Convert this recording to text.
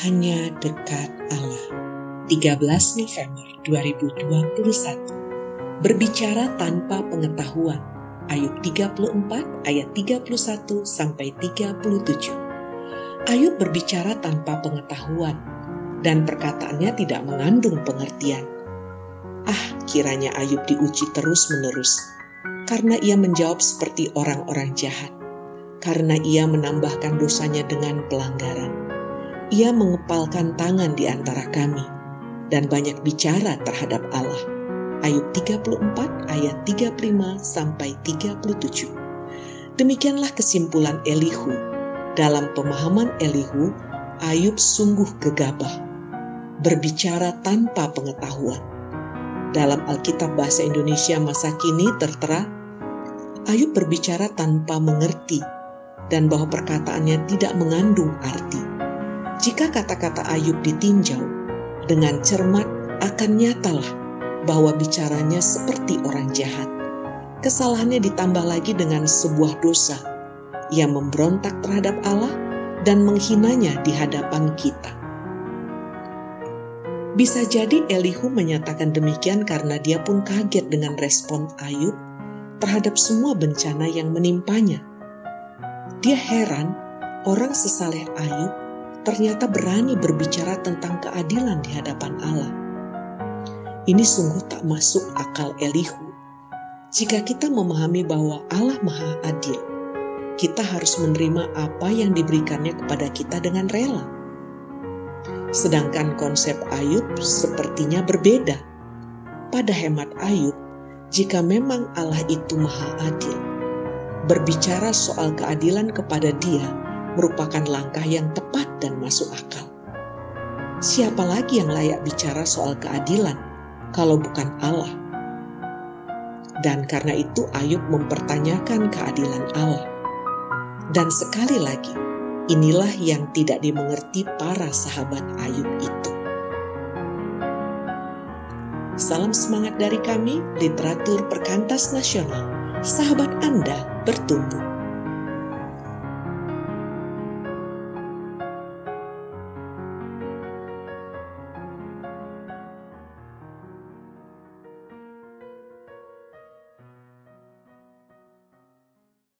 hanya dekat Allah. 13 November 2021 Berbicara tanpa pengetahuan. Ayub 34 ayat 31 sampai 37 Ayub berbicara tanpa pengetahuan dan perkataannya tidak mengandung pengertian. Ah, kiranya Ayub diuji terus-menerus. Karena ia menjawab seperti orang-orang jahat, karena ia menambahkan dosanya dengan pelanggaran ia mengepalkan tangan di antara kami dan banyak bicara terhadap Allah. Ayub 34 ayat 35 sampai 37. Demikianlah kesimpulan Elihu. Dalam pemahaman Elihu, Ayub sungguh gegabah, berbicara tanpa pengetahuan. Dalam Alkitab Bahasa Indonesia masa kini tertera, Ayub berbicara tanpa mengerti dan bahwa perkataannya tidak mengandung arti. Jika kata-kata Ayub ditinjau dengan cermat, akan nyatalah bahwa bicaranya seperti orang jahat. Kesalahannya ditambah lagi dengan sebuah dosa. Ia memberontak terhadap Allah dan menghinanya di hadapan kita. Bisa jadi Elihu menyatakan demikian karena dia pun kaget dengan respon Ayub terhadap semua bencana yang menimpanya. Dia heran orang sesaleh Ayub ternyata berani berbicara tentang keadilan di hadapan Allah. Ini sungguh tak masuk akal Elihu. Jika kita memahami bahwa Allah Maha Adil, kita harus menerima apa yang diberikannya kepada kita dengan rela. Sedangkan konsep Ayub sepertinya berbeda. Pada hemat Ayub, jika memang Allah itu Maha Adil, berbicara soal keadilan kepada Dia merupakan langkah yang tepat dan masuk akal. Siapa lagi yang layak bicara soal keadilan kalau bukan Allah? Dan karena itu Ayub mempertanyakan keadilan Allah. Dan sekali lagi, inilah yang tidak dimengerti para sahabat Ayub itu. Salam semangat dari kami, literatur perkantas nasional. Sahabat Anda bertumbuh.